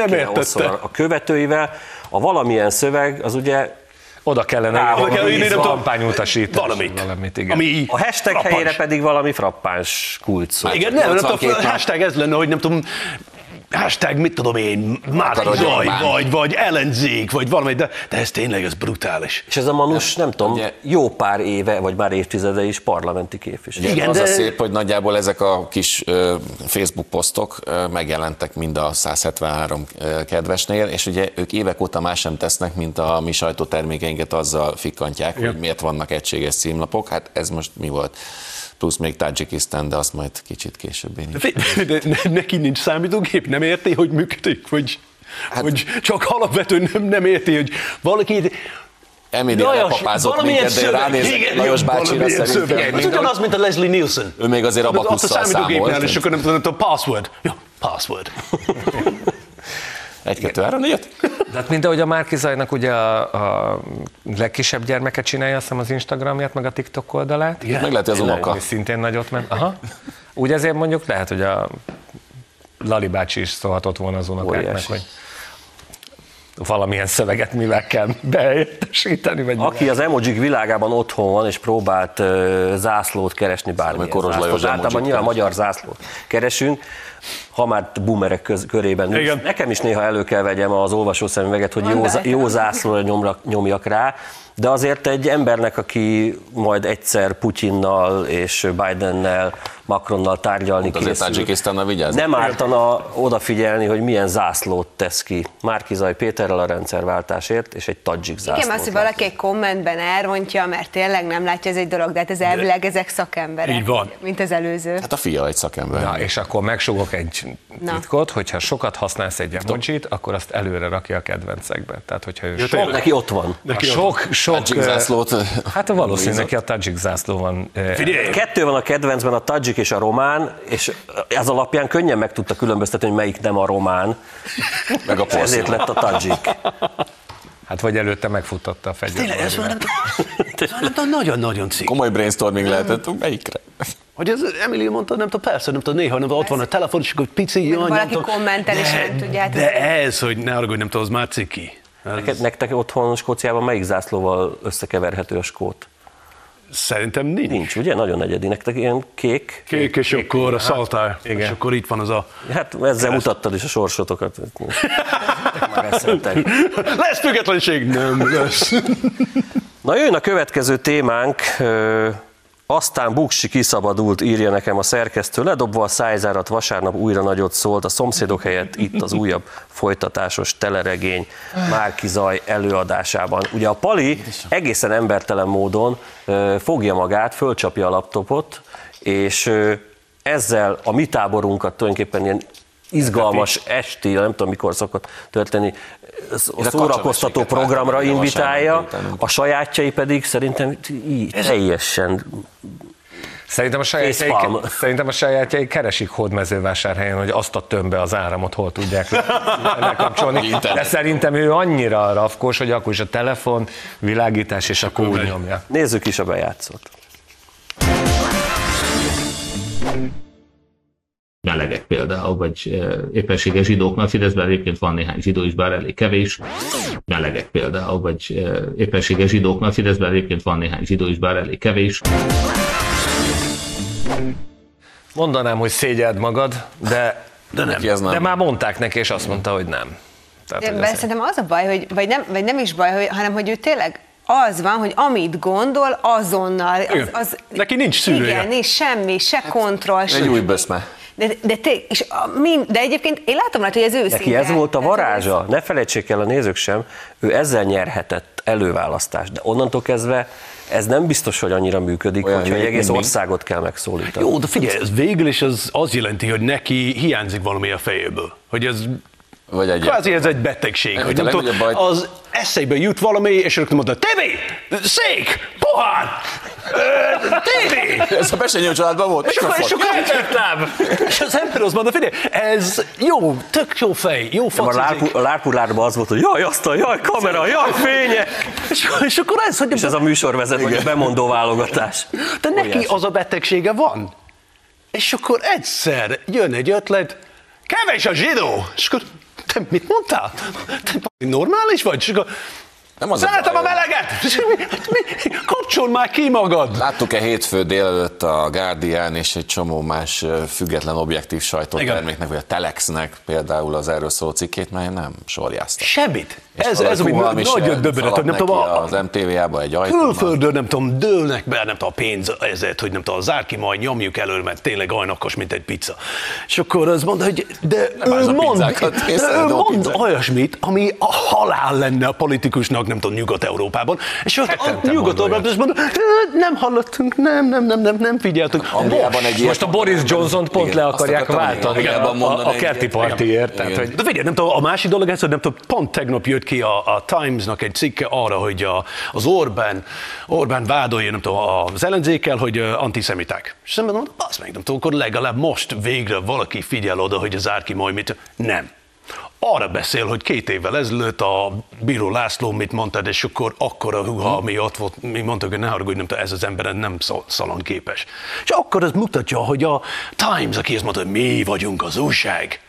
a a követőivel, a valamilyen szöveg, az ugye Oda kellene írni oda kell valami írni, nem kampányutasítás. Valamit. valamit igen. Ami a hashtag frappáns. helyére pedig valami frappáns kulcsszó. Igen, nem, nem, 82 tudom, hashtag ez lenne, hogy nem tudom, hashtag mit tudom én, Márki Zaj, vagy, vagy ellenzék, vagy valami, de, de ez tényleg ez brutális. És ez a Manus, nem tudom, ugye- jó pár éve, vagy már évtizede is parlamenti képviselő. Igen, az de- a szép, hogy nagyjából ezek a kis ö, Facebook posztok ö, megjelentek mind a 173 ö, kedvesnél, és ugye ők évek óta más sem tesznek, mint a mi sajtótermékeinket azzal fikkantják, hogy miért vannak egységes címlapok. Hát ez most mi volt? Plusz még Tajikisztán, de azt majd kicsit később én is. De, de ne- neki nincs számítógép, nem érti, hogy működik, vagy, hát, vagy csak alapvetően nem, nem érti, hogy valaki... Lepapázott valamilyen minket, de ránézek Lajos bácsira szerintem. Ez ugyanaz, mint a Leslie Nielsen. Ő még azért Azt a abakusszal számítógépnél, számolt. és akkor nem tudom, a password. Ja, password. Egy, kettő, három, négyet? De hát mint ahogy a Márki Zajnak ugye a, a legkisebb gyermeke csinálja, azt hiszem az Instagramját, meg a TikTok oldalát. Meg lehet, az unoka. Szintén nagyot ment. Aha. Úgy ezért mondjuk lehet, hogy a Lali bácsi is szólhatott volna az unokáknak, Óriási. hogy valamilyen szöveget mivel kell beértesíteni, vagy Aki az emojik világában otthon van, és próbált uh, zászlót keresni bármilyen Koros zászlót. Általában nyilván magyar zászlót keresünk, ha már boomerek köz, körében. Igen. Nekem is néha elő kell vegyem az olvasószemüveget, hogy jó, Mondd jó zászlóra nyomra, nyomjak rá, de azért egy embernek, aki majd egyszer Putyinnal és Bidennel, Macronnal tárgyalni Azért készül, Tajikisztánnal vigyázni. nem ártana odafigyelni, hogy milyen zászlót tesz ki Márkizaj Péterrel a rendszerváltásért, és egy tadzsik zászlót. Igen, az, hogy valaki egy kommentben elrontja, mert tényleg nem látja, ez egy dolog, de hát ez elvileg ezek szakemberek. Így van. Mint az előző. Hát a fia egy szakember. Na, és akkor megsugok egy Na. titkot, hogyha sokat használsz egy emojit, akkor azt előre rakja a kedvencekbe. Tehát, hogyha ő sok, Neki ott van. a sok, sok, Tajik zászlót. Hát valószínűleg neki a Tajik zászló van. Figyelj, Kettő van a kedvencben, a tadzsik és a román, és ez alapján könnyen meg tudta különböztetni, hogy melyik nem a román, Meg a ezért lett a tadzsik. Hát vagy előtte megfuttatta a tényleg, fegyvert. nem tudom, ez már nem nagyon-nagyon cikk. Komoly brainstorming lehetett, melyikre? Hogy ez Emily mondta, nem tudom, persze, nem tudom, néha nem tudom, ott van a telefon, és akkor pici, jaj, nem valaki tudom. kommentel, és nem tudja, hát De ez, hogy ne arra, nem tudom, az már ciki. Ez Neked, nektek otthon Skóciában melyik zászlóval összekeverhető a skót? Szerintem nincs. Nincs, ugye? Nagyon egyedi. Nektek ilyen kék? Kék, és akkor a szaltár, igen. és akkor itt van az a... Hát ezzel mutattad is a sorsotokat. Lesz függetlenség? Nem lesz. Na jön a következő témánk, aztán Buksi kiszabadult, írja nekem a szerkesztő, ledobva a szájzárat vasárnap újra nagyot szólt, a szomszédok helyett itt az újabb folytatásos teleregény Márki Zaj előadásában. Ugye a Pali egészen embertelen módon fogja magát, fölcsapja a laptopot, és ezzel a mi táborunkat tulajdonképpen ilyen izgalmas esti, nem tudom mikor szokott történni, a szórakoztató programra a invitálja, a sajátjai pedig szerintem így teljesen Szerintem a, sajátjai, szerintem a sajátjai keresik hódmezővásárhelyen, hogy azt a tömbbe az áramot hol tudják le- lekapcsolni. De szerintem ő annyira rafkos, hogy akkor is a telefon, világítás, és úgy megy. nyomja. Nézzük is a bejátszót. Melegek például, vagy éppenséges zsidóknál, Fideszben egyébként van néhány zsidó is, bár elég kevés, melegek például, vagy éppenséges zsidóknál, Fideszben egyébként van néhány zsidó is, bár elég kevés, Mondanám, hogy szégyeld magad, de, De nem. Ez nem. de már mondták neki, és azt mondta, hogy nem. Tehát, De hogy bár ez- szerintem az a baj, hogy, vagy, nem, vagy nem is baj, hogy, hanem hogy ő tényleg az van, hogy amit gondol, azonnal. Az, az, Neki nincs szűrője. Igen, nincs semmi, se kontroll, Egy új böszme. De, de, te, és a, mind, de egyébként én látom rajta, hogy ez őszinte. Neki ez volt a hogy varázsa, ne felejtsék el a nézők sem, ő ezzel nyerhetett előválasztást, de onnantól kezdve ez nem biztos, hogy annyira működik, Olyan hülyék, egész országot kell megszólítani. Jó, de figyelj, ez végül is az, az jelenti, hogy neki hiányzik valami a fejéből. Hogy ez Vagy egy Kvázi ez egy betegség, Nem, hogy legnagyobb baj- az eszébe jut valami, és rögtön mondta, tévé, szék, pohár, tévé. Ez a Besenyő családban volt? És akkor, és akkor és az ember azt mondta, figyelj, ez jó, tök jó fej, jó facizik. a lárpulárban az volt, hogy jaj, asztal, jaj, kamera, jaj, fények! És, és akkor ez, hogy És ez a műsorvezető, vagy a bemondó válogatás. de neki az a betegsége van. és akkor egyszer jön egy ötlet, kevés a zsidó, és akkor te mit mondtál? Te normális vagy? És akkor Nem az a Szeretem a baj. meleget! Kapcsol már ki magad! Láttuk-e hétfő délelőtt a Guardian és egy csomó más független objektív sajtóterméknek, vagy a Telexnek például az erről szóló cikkét, mert nem sorjáztak. Semmit. És Ez, ez ami nagyon döbbenet, nem tudom, a, az MTV-jába egy ajtóban. külföldön nem tudom, dőlnek be, nem tudom, a pénz ezért, hogy nem tudom, zár ki, majd nyomjuk elő, mert tényleg ajnakos, mint egy pizza. És akkor az mondta, hogy de Nem ő mond, de ő mond olyasmit, ami a halál lenne a politikusnak, nem tudom, Nyugat-Európában. És ott a Nyugat-Európában mond azt mondta, "Ö, nem hallottunk, nem, nem, nem, nem, nem figyeltünk. Most a Boris Johnson pont le akarják váltani a, a, kerti partiért. De figyelj, nem tudom, a másik dolog ez, hogy nem tudom, pont tegnap jött ki a, a Times-nak egy cikke arra, hogy a, az Orbán, Orbán vádolja, nem tudom, az ellenzékkel, hogy antiszemiták. És szemben mondom, azt meg nem tudom, akkor legalább most végre valaki figyel oda, hogy az Árki majd mit... Nem. Arra beszél, hogy két évvel ezelőtt a Bíró László mit mondtad, és akkor akkora húha, ami ott volt, mi mondtuk, hogy ne haragudj, nem ez az ember nem szal- szalonképes. És akkor ez mutatja, hogy a Times, aki azt mondta, hogy mi vagyunk az újság,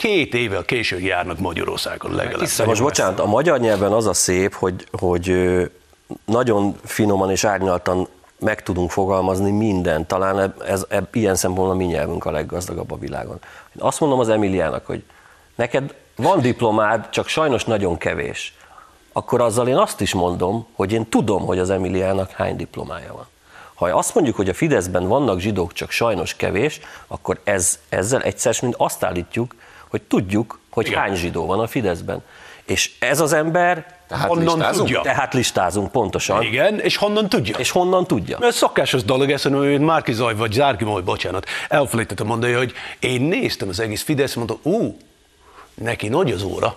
Két évvel később járnak Magyarországon legalább. De most bocsánat, a magyar nyelven az a szép, hogy, hogy nagyon finoman és árnyaltan meg tudunk fogalmazni mindent. Talán eb- ez, eb, ilyen szempontból a mi nyelvünk a leggazdagabb a világon. Azt mondom az Emiliának, hogy neked van diplomád, csak sajnos nagyon kevés. Akkor azzal én azt is mondom, hogy én tudom, hogy az Emiliának hány diplomája van. Ha azt mondjuk, hogy a Fideszben vannak zsidók, csak sajnos kevés, akkor ez, ezzel egyszer mind azt állítjuk, hogy tudjuk, hogy Igen. hány zsidó van a Fideszben. És ez az ember, Tehát Honnan listázunk? tudja? tehát listázunk pontosan, Igen, és honnan tudja? és honnan tudja. Mert szokásos dolog ez, hogy Márki Zaj vagy Zárki Moly, bocsánat, elfelejtettem mondani, hogy én néztem az egész Fidesz, mondta, ú, neki nagy az óra,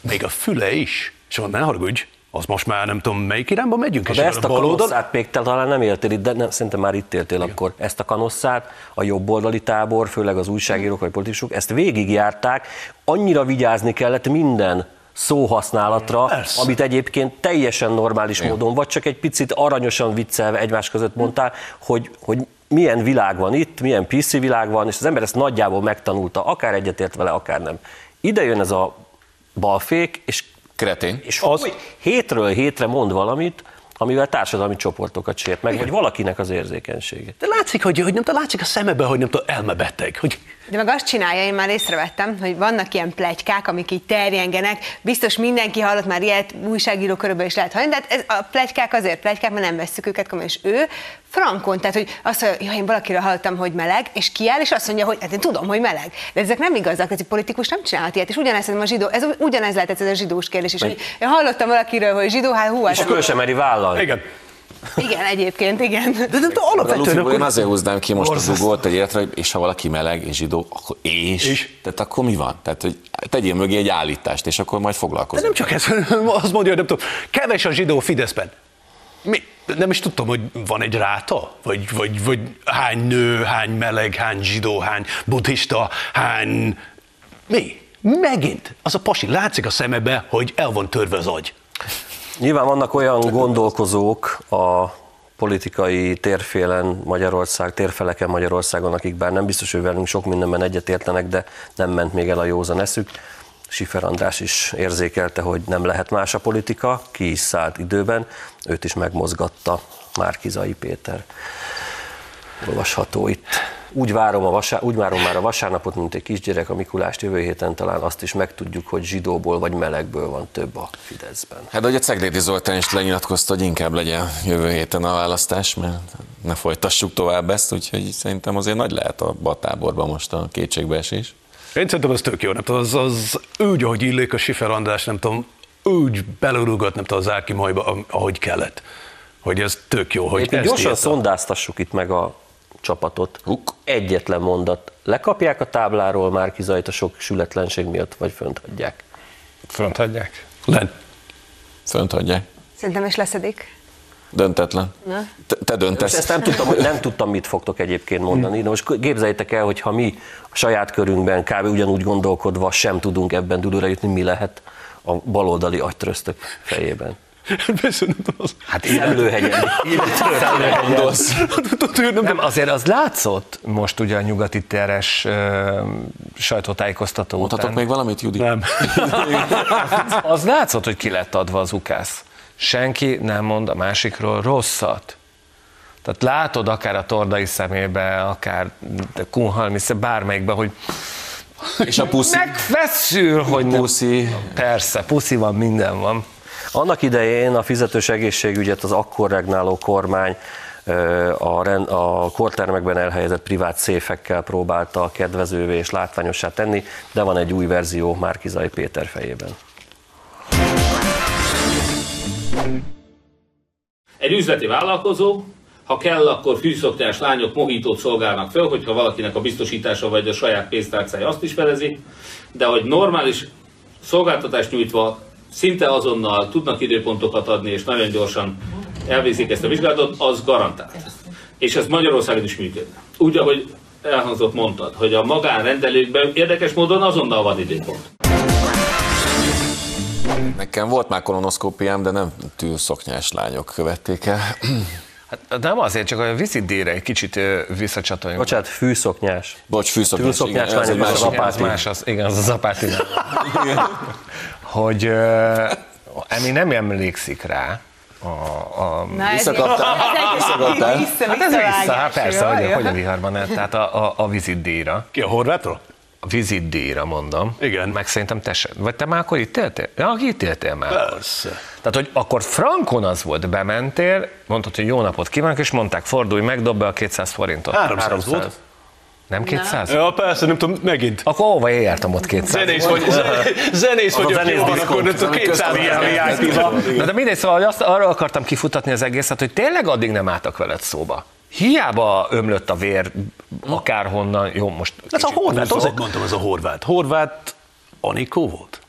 még a füle is. És mondta, ne haragudj, az most már nem tudom, melyik irányba megyünk, De ezt a kanosszát még te talán nem éltél itt, de nem, szerintem már itt éltél akkor. Ezt a kanosszát, a jobboldali tábor, főleg az újságírók vagy politikusok, ezt végigjárták, annyira vigyázni kellett minden szóhasználatra, Persze. amit egyébként teljesen normális módon, vagy csak egy picit aranyosan viccelve egymás között mondtál, hogy, hogy milyen világ van itt, milyen PC világ van, és az ember ezt nagyjából megtanulta, akár egyetért vele, akár nem. Ide jön ez a balfék, és Kretén. és Az- az... hétről hétre mond valamit, amivel társadalmi csoportokat sért meg, vagy valakinek az érzékenységét. De látszik, hogy, hogy nem tudom, látszik a szemebe, hogy nem tudom, elmebeteg. Hogy De meg azt csinálja, én már észrevettem, hogy vannak ilyen plegykák, amik így terjengenek. Biztos mindenki hallott már ilyet, újságíró körülbelül is lehet hallani, de hát ez, a plegykák azért plegykák, mert nem vesszük őket komolyan. És ő frankon, tehát hogy azt mondja, ja, én valakiről hallottam, hogy meleg, és kiáll, és azt mondja, hogy hát én tudom, hogy meleg. De ezek nem igazak, ez egy politikus nem csinálhat ilyet. És ugyanez a zsidó, ez ugyanez lehet ez a zsidós kérdés is, hogy én hallottam valakiről, hogy zsidó, hát hú, És hát, akkor ő sem meri vállalni. igen. Igen, egyébként, igen. De nem tudom, A alapvetően Lufiból én akkor... azért húznám ki most a Borzasztó. zugót egy életre, és ha valaki meleg és zsidó, akkor és? És? Tehát akkor mi van? Tehát, hogy tegyél mögé egy állítást, és akkor majd De foglalkozunk. nem csak ez, azt mondja, hogy nem tudom, keves a zsidó Fideszben. Mi? Nem is tudtam, hogy van egy ráta? Vagy, vagy, vagy hány nő, hány meleg, hány zsidó, hány buddhista, hány... Mi? Megint. Az a pasi látszik a szemebe, hogy el van törve az agy. Nyilván vannak olyan gondolkozók a politikai térfélen Magyarország, térfeleken Magyarországon, akik bár nem biztos, hogy velünk sok mindenben egyetértenek, de nem ment még el a józan eszük. Sifer András is érzékelte, hogy nem lehet más a politika, ki is szállt időben, őt is megmozgatta Márkizai Péter. Olvasható itt. Úgy várom, a vasár, úgy várom már a vasárnapot, mint egy kisgyerek a Mikulást jövő héten talán azt is megtudjuk, hogy zsidóból vagy melegből van több a Fideszben. Hát ugye Ceglédi Zoltán is lenyilatkozta, hogy inkább legyen jövő héten a választás, mert ne folytassuk tovább ezt, úgyhogy szerintem azért nagy lehet a batáborban most a kétségbeesés. Én szerintem az tök jó, nem tudom, az, az úgy, ahogy illik a Sifer András, nem tudom, úgy belorúgott, nem tudom, az Árki majba, ahogy kellett. Hogy ez tök jó, hogy Egyébként ezt gyorsan írta. szondáztassuk itt meg a csapatot. Huk. Egyetlen mondat. Lekapják a tábláról már kizajt a sok sületlenség miatt, vagy fönt hagyják. fönt hagyják. Len. Fönt hagyják. Szerintem is leszedik. Döntetlen. Na. Te, te Most döntesz. ezt nem tudtam, nem tudtam, mit fogtok egyébként mondani, de most képzeljétek el, hogy ha mi a saját körünkben kb. ugyanúgy gondolkodva sem tudunk ebben dülőre jutni, mi lehet a baloldali agytröztök fejében. Nem tudom, az- Hát Szemlőhegyen. Gondolsz. Tudod, nem- Nem, azért az látszott most ugye a nyugati teres ö, sajtótájékoztató Mondhatok után. még valamit, Judi? Nem. Az látszott, hogy ki lett adva az ukász. Senki nem mond a másikról rosszat. Tehát látod akár a tordai szemébe, akár Kunhalmi szem- bármelyikbe, hogy És a puszi? megfeszül, hogy nem. Puszi. Persze, puszi van, minden van. Annak idején a fizetős egészségügyet az akkor regnáló kormány a, rend, a kortermekben elhelyezett privát széfekkel próbálta kedvezővé és látványossá tenni, de van egy új verzió Márkizai Péter fejében. Egy üzleti vállalkozó, ha kell, akkor fűszoknyás lányok mohitót szolgálnak fel, hogyha valakinek a biztosítása vagy a saját pénztárcája azt is felezi, de hogy normális szolgáltatást nyújtva szinte azonnal tudnak időpontokat adni, és nagyon gyorsan elvégzik ezt a vizsgálatot, az garantált. És ez Magyarországon is működne. Úgy, ahogy elhangzott, mondtad, hogy a magánrendelőkben érdekes módon azonnal van időpont. Nekem volt már kolonoszkópiám, de nem tűlszoknyás lányok követték el. Hát nem azért, csak a vizitdíjra egy kicsit visszacsatoljunk. Bocsánat, fűszoknyás. Bocs, fűszoknyás. Tűlszoknyás igen, ez egy lányok, az másik- a Az más, az, igen, az az apáti. hogy Emi nem emlékszik rá, a, a, Na, Visszakaptál? Visszakaptál? Vissza, hát ez vissza, hát persze, hogy, hogy a viharban, tehát a, a, a vizitdíjra. Ki a horvátról? A vizitdíjra mondom. Igen. Meg szerintem te se. Vagy te már akkor itt éltél? Ja, itt éltél már. Persze. Tehát, hogy akkor frankon az volt, bementél, mondtad, hogy jó napot kívánok, és mondták, fordulj meg, dob be a 200 forintot. 300 volt. Nem 200? Ja, persze, nem tudom, megint. Akkor hova értem ott 200? Zenész vagy, zenész vagy, a aki zenész van, akkor nem tudom, 200 ilyen. Na de mindegy, szóval azt, arra akartam kifutatni az egészet, hogy tényleg addig nem álltak veled szóba. Hiába ömlött a vér akárhonnan, jó, most Ez a horvát, azért mondtam, ez a horvát. Horvát Anikó volt?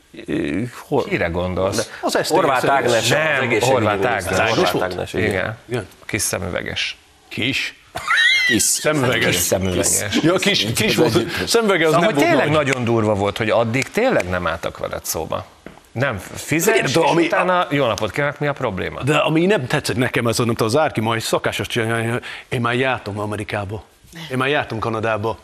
Kire gondolsz? Az ezt Horváth Ágnes, Nem, Horváth. Ágnes. Ágnes. Igen. Kis szemüveges. Kis. Kis. Szemüveges. Kis szemüveges. Ja, kis, kis volt. Szemüvege az Szóval, nem hogy volt tényleg nagy. nagyon durva volt, hogy addig tényleg nem álltak veled szóba. Nem fizet, és de ami- utána jó napot kívánok, mi a probléma? De ami nem tetszett nekem, az, nem tudom, az Árki majd szakásos csinálja, én már jártam Amerikába, én már jártam Kanadába,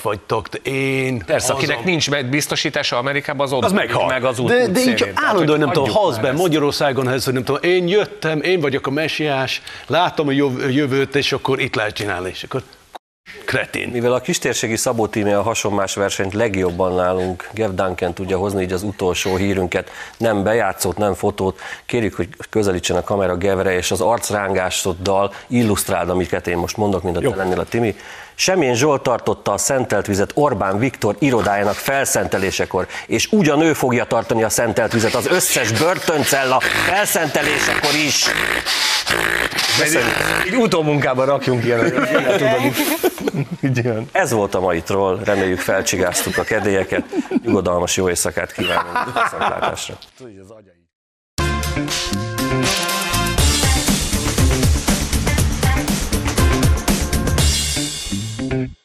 vagytok, én... Persze, hazam- akinek nincs biztosítása Amerikában, az ott az meghal. meg az út de, de így Tehát, állandóan hogy nem tudom, már be. Magyarországon, ez, hogy nem tudom, én jöttem, én vagyok a messiás, látom a jövőt, és akkor itt lehet csinálni, és akkor kretén. Mivel a kistérségi Szabó tíme a hasonmás versenyt legjobban nálunk, Gev Duncan tudja hozni így az utolsó hírünket, nem bejátszót, nem fotót, kérjük, hogy közelítsen a kamera Gevre, és az arcrángásoddal illusztráld, amiket én most mondok, mint a te lennél a Timi. Semmilyen Zsolt tartotta a szentelt vizet Orbán Viktor irodájának felszentelésekor, és ugyan ő fogja tartani a szentelt vizet az összes börtöncella felszentelésekor is. Egy utómunkában rakjunk ilyen, jön. Ez volt a mai troll, reméljük felcsigáztuk a kedélyeket. Nyugodalmas jó éjszakát kívánunk, viszontlátásra. Mm-hmm.